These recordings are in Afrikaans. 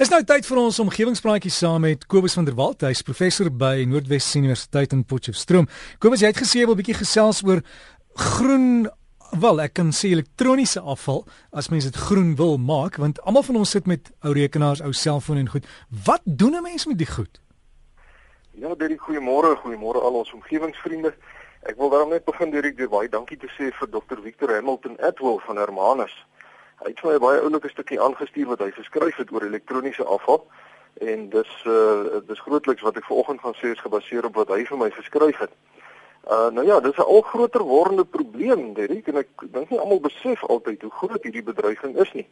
Is nou tyd vir ons omgewingspraatjie saam met Kobus van der Walt. Hy's professor by Noordwes Universiteit in Potchefstroom. Kobus, jy het gesê jy wil bietjie gesels oor groen wel, ek kan sê elektroniese afval as mens dit groen wil maak, want almal van ons sit met ou rekenaars, ou selfone en goed. Wat doen 'n mens met die goed? Ja, baie goeiemôre, goeiemôre al ons omgewingsvriende. Ek wil daarom net begin deur ek baie dankie te sê vir Dr. Victor Hamilton Atwell van Hermanus. Hy het my 'n baie oulike stukkie aangestuur wat hy geskryf het oor elektroniese afval en dis uh dis grootliks wat ek vanoggend gaan sê is gebaseer op wat hy vir my geskryf het. Uh nou ja, dis 'n al groter wordende probleem, Derek, en ek dink nie almal besef altyd hoe groot hierdie bedreiging is nie.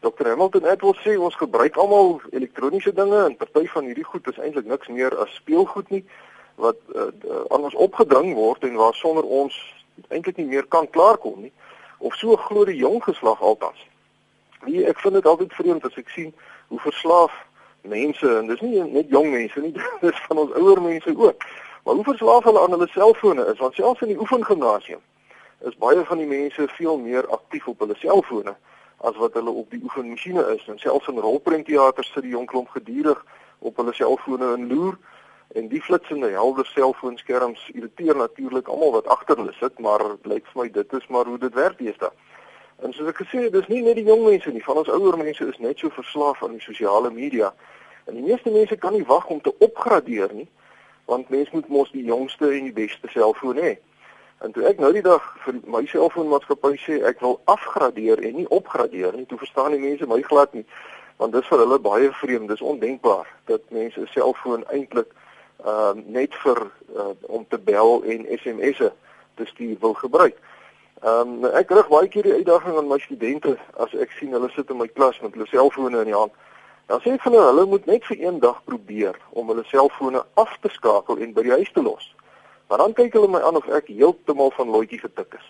Dr. Hamilton wil sê ons gebruik almal elektroniese dinge en party van hierdie goed is eintlik niks meer as speelgoed nie wat uh, aan ons opgedring word en waar sonder ons eintlik nie meer kan klaarkom nie of so glo die jong geslag altans. Wie ek vind dit altyd vreemd as ek sien hoe verslaaf mense en dis nie net jong mense nie, dis van ons ouer mense ook. Maar hoe verslaaf hulle aan hulle selfone is, want selfs in die oefengimnasium is baie van die mense veel meer aktief op hulle selfone as wat hulle op die oefenmasjiene is. En selfs in rolprentteaters sit die jong klomp gedurig op hulle selfone en loer en die flitsende helder selfoonskerms irriteer natuurlik almal wat agter hulle sit, maar blyk vir my dit is maar hoe dit werk deesdae. En soos ek gesê het, dis nie net die jong mense nie, van ons ouer mense is net so verslaaf aan die sosiale media. En die meeste mense kan nie wag om te opgradeer nie, want mens moet mos die jongste en die beste selfoon hê. En toe ek nou die dag vir my selfoonmaatskappy sê ek wil afgradeer en nie opgradeer nie, toe verstaan die mense my glad nie, want dit is vir hulle baie vreemd, dis ondenkbaar dat mense 'n selfoon eintlik ehm uh, net vir uh, om te bel en SMS'e te stuur wil gebruik. Ehm um, ek rig baie keer die uitdaging aan my studente as ek sien hulle sit in my klas met hulle selfone in die hand. Dan sê ek vir hulle hulle moet net vir een dag probeer om hulle selfone af te skakel en by die huis te los. Maar dan kyk hulle my aan of ek heeltemal van loetjie getik is.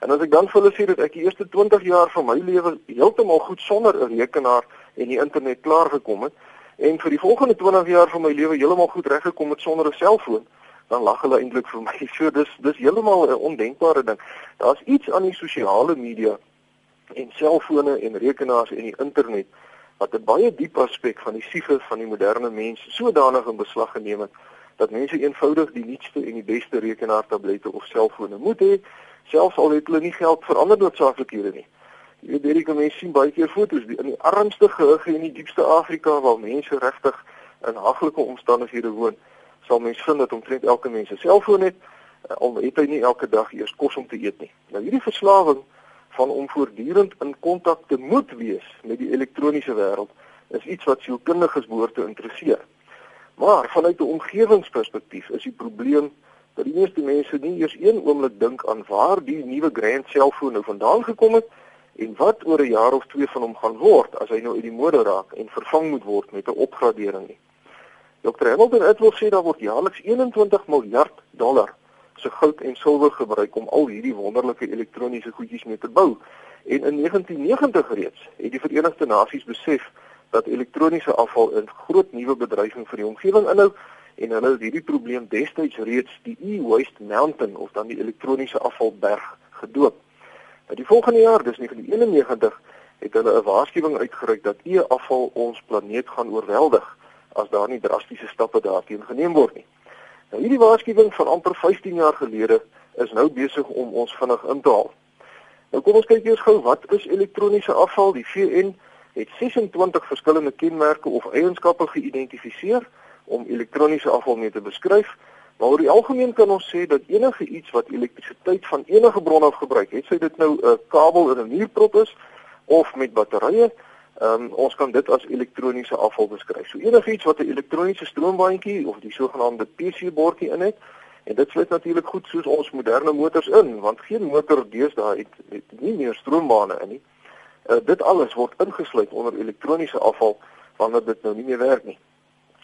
En as ek dan vir hulle sê dat ek die eerste 20 jaar van my lewe heeltemal goed sonder 'n rekenaar en die internet klaar gekom het, en vir die volgende 20 jaar van my lewe heeltemal goed reggekom het sonder 'n selfoon, dan lag hulle eintlik vir my. So dis dis heeltemal 'n ondenkbare ding. Daar's iets aan die sosiale media en selfone en rekenaars en die internet wat 'n baie diep aspek van die siege van die moderne mens sodanig in beslag geneem het dat mense eenvoudig die nuutste en die beste rekenaartablette of selfone moet hê, selfs al het hulle nie geld vir ander noodsaaklikhede nie. Jy weet hierdie mense sien baie keer foto's in die armste gehugge in die diepste Afrika waar mense regtig in haglike omstandighede woon. Sal mense vind dat omtrent elke mens 'n selfoon het eh, al het hy nie elke dag eers kos om te eet nie. Nou hierdie verslawing van om voortdurend in kontak te moet wees met die elektroniese wêreld is iets wat sielkundiges behoort te interesseer. Maar vanuit 'n omgewingsperspektief is die probleem dat die meeste mense nie eers een oomblik dink aan waar die nuwe grand selfoon nou vandaan gekom het en wat oor 'n jaar of twee van hom gaan word as hy nou uit die mode raak en vervang moet word met 'n opgradering nie. Dr. Hamilton het wil sê daar word jaarliks 21 miljard dollar se goud en silwer gebruik om al hierdie wonderlike elektroniese goedjies mee te bou. En in 1990 reeds het die Verenigde Nasies besef dat elektroniese afval 'n groot nuwe bedreiging vir die omgewing inhou en hulle het hierdie probleem destyds reeds die e-waste mountain of dan die elektroniese afvalberg gedoop. Nou die volgende jaar, dis 1991, het hulle 'n waarskuwing uitgereik dat e-afval ons planeet gaan oorweldig as daar nie drastiese stappe daarteen geneem word nie. Nou hierdie waarskuwing van amper 15 jaar gelede is nou besig om ons vinnig in te haal. Nou kom ons kyk eers gou wat is elektroniese afval? Die VN het 26 verskillende kenmerke of eienskappe geïdentifiseer om elektroniese afval mee te beskryf. Maar oor die algemeen kan ons sê dat enige iets wat elektrisiteit van enige bron af gebruik, het sy dit nou 'n kabel in 'n muurprop is of met batterye, um, ons kan dit as elektroniese afval beskryf. So enigiets wat 'n elektroniese stroombandjie of die sogenaamde PC-bordjie in het, en dit sluit natuurlik goed soos ons moderne motors in, want geen motor deesdae het, het nie meer stroombane in nie. Uh, dit alles word ingesluit onder elektroniese afval wanneer dit nou nie meer werk nie.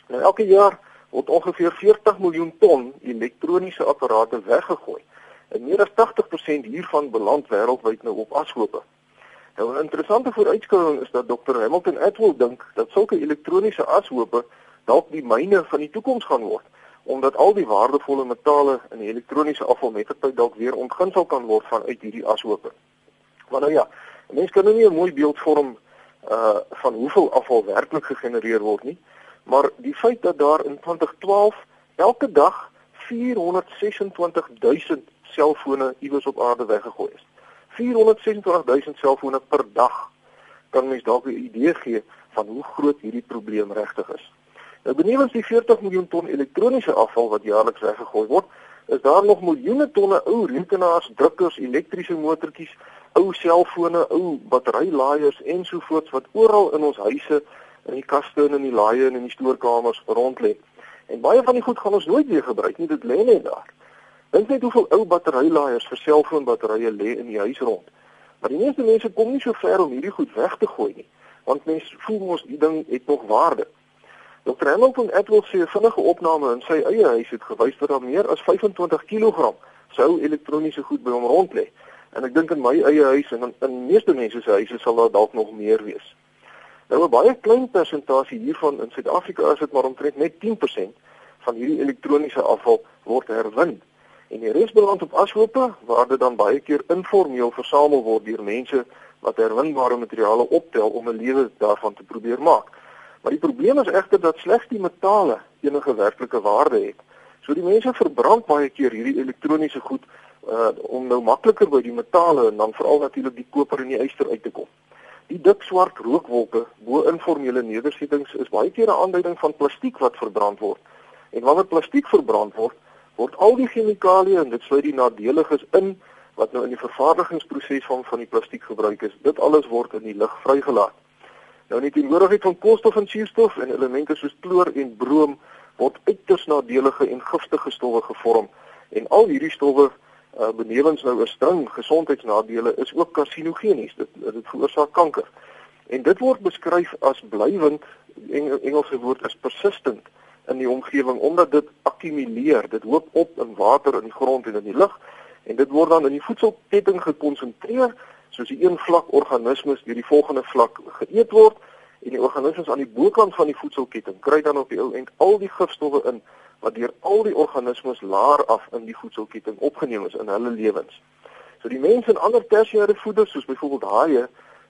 Nou elke jaar word ongeveer 40 miljoen ton elektroniese apparate weggegooi. En meer as 80% hiervan beland wêreldwyd nou op ashope. Nou 'n interessante vooruitskouing is dat Dr Hamilton Atwell dink dat sulke elektroniese ashope dalk die myne van die toekoms gaan word omdat al die waardevolle metale in die elektroniese afval met tyd dalk weer ontginsel kan word vanuit hierdie ashope. Maar nou ja, mense kan nou nie 'n mooi beeld vorm uh van hoeveel afval werklik gegenereer word nie, maar die feit dat daar in 2012 elke dag 426000 selfone iewers op aarde weggegooi is. 426000 selfone per dag kan mens dalk 'n idee gee van hoe groot hierdie probleem regtig is. Nou benewens die 40 miljoen ton elektroniese afval wat jaarliks weggegooi word, is daar nog miljoene tonne ou rekenaars, drukkers, elektriese motortjies, ou selfone, ou batterylaaiers ensovoorts wat oral in ons huise, in die kaste en in die laaie en in die stoorkamers rond lê. En baie van die goed gaan ons nooit weer gebruik nie, dit lê net daar. Dink net hoeveel ou batterylaaiers vir selfoonbatterye lê in die huis rond. Maar die meeste mense kom nie so ver om hierdie goed weg te gooi nie, want mense voel mos die ding het nog waarde. Dr. Hamilton Edwards sê 'n vinnige opname in sy eie huis het gewys dat daar meer as 25 kg sou elektroniese goed by hom rond lê. En ek dink in my eie huis en in, in meeste mense se huise sal daar dalk nog meer wees. Nou 'n baie klein persentasie hiervan in Suid-Afrika is dit maar omtrent net 10% van hierdie elektroniese afval word herwin. En die res beland op ashope waar dit dan baie keer informeel versamel word deur mense wat herwinbare materiale optel om 'n lewe daarvan te probeer maak. Maar die probleem is egter dat slegs die metale enige werklike waarde het. So die mense verbrand baie keer hierdie elektroniese goed uh om nou makliker by die metale en dan veral natuurlik die koper en die yster uit te kom. Die dik swart rookwolke bo informele nedersettings is baie keer 'n aanduiding van plastiek wat verbrand word. En wanneer plastiek verbrand word, word al die chemikalieë en dit sluit die nadeliges in wat nou in die vervaardigingsproses van van die plastiek gebruik is. Dit alles word in die lug vrygelaat. Nou net die nodigheid van koolstof en suurstof en elemente soos kloor en brom word uiters nadelige en giftige stowwe gevorm en al hierdie stowwe uh, benewens nou 'n string gesondheidsnadele is ook karsinogenies dit dit veroorsaak kanker. En dit word beskryf as blywend Engel, Engelse woord is persistent in die omgewing omdat dit akkumuleer. Dit hoop op in water in die grond en in die lug. En dit word dan in die voedselketting gekonsentreer soos die een vlak organismes deur die volgende vlak geëet word en die organismes aan die bokant van die voedselketting kry dan op die ou end al die gifstowwe in wat deur al die organismes laer af in die voedselketting opgeneem is in hulle lewens. So die mense en ander tersiêre voeders soos byvoorbeeld haie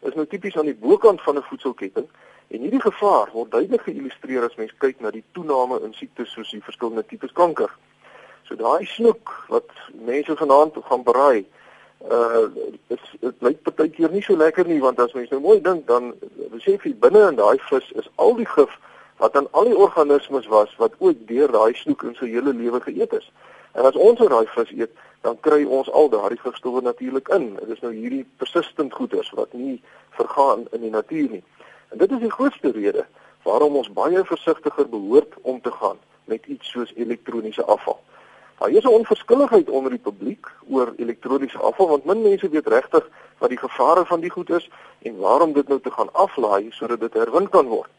is nou tipies aan die bokant van 'n voedselketting en hierdie gevaar word duidelik geïllustreer as mens kyk na die toename in siektes soos die verskillende tipes kanker. So daai snoek wat mense vanaand gaan braai uh dit dit lyk partykeer nie so lekker nie want as mens nou mooi dink dan besef jy binne in daai vis is al die gif wat aan al die organismes was wat ooit deur daai snoek in sy hele lewe geëet is. En as ons daai vis eet, dan kry ons al daardie gifstowwe natuurlik in. Dit is nou hierdie persistent goeders wat nie vergaan in die natuur nie. En dit is die grootste rede waarom ons baie versigtiger behoort om te gaan met iets soos elektroniese afval. Daar is 'n onverskilligheid onder die publiek oor elektroniese afval want min mense weet regtig wat die gevare van die goed is en waarom dit nou te gaan aflaai sodat dit herwin kan word.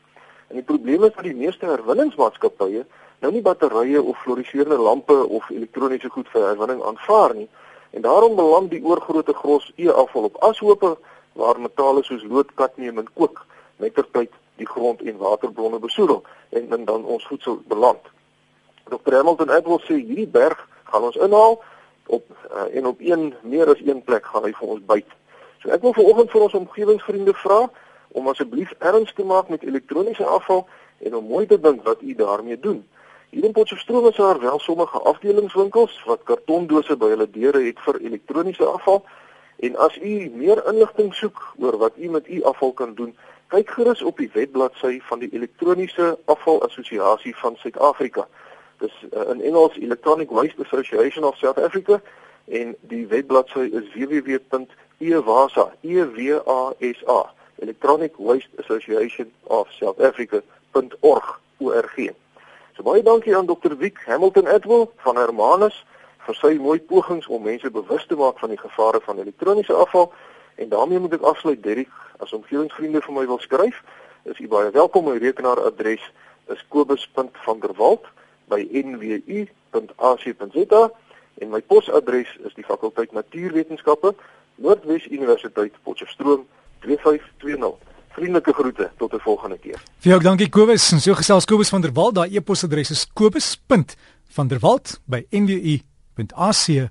En die probleem is dat die meeste herwinningsmaatskappye nou nie batterye of fluoriserende lampe of elektroniese goed vir herwinning aanvaar nie. En daarom beland die oorgrootte gros e-afval op ashope waar metale soos lood, kadmium en kook mettertyd die grond en waterbronne besoedel en dan ons voedsel beland. Dr. Hamilton Edwards sê hierdie berg gaan ons inhaal op uh, en op een meer as een plek gaan hy vir ons byt. So ek wil vanoggend vir ons omgewingsvriende vra om asseblief erns te maak met elektroniese afval en om mooi te dink wat u daarmee doen. Hier in Potchefstroom is daar wel sommige afdelingswinkels wat kartondose by hulle deure het vir elektroniese afval. En as u meer inligting soek oor wat u met u afval kan doen, kyk gerus op die webbladsy van die Elektroniese Afval Assosiasie van Suid-Afrika. Dis uh, in Engels Electronic Waste Association of South Africa en die webbladsy is www.ewasa ewasa Electronic Waste Association of South Africa.org org. So baie dankie aan Dr. Wiek Hamilton Edwell van Hermanus vir sy mooi pogings om mense bewus te maak van die gevare van elektroniese afval en daarmee moet ek afsluit Derrick as omgewingsvriende vir my wil skryf is u baie welkom my rekenaaradres is kobus.vanderwalt by nwu.ac.za en my posadres is die fakulteit Natuurwetenskappe Noordwes Universiteit Potchefstroom 2520. Vriendelike groete tot 'n volgende keer. Vir jou dankie Kobus en so gesels Kobus van der Walt. Daai e-posadres is kobus.vanderwalt by nwu.ac.za.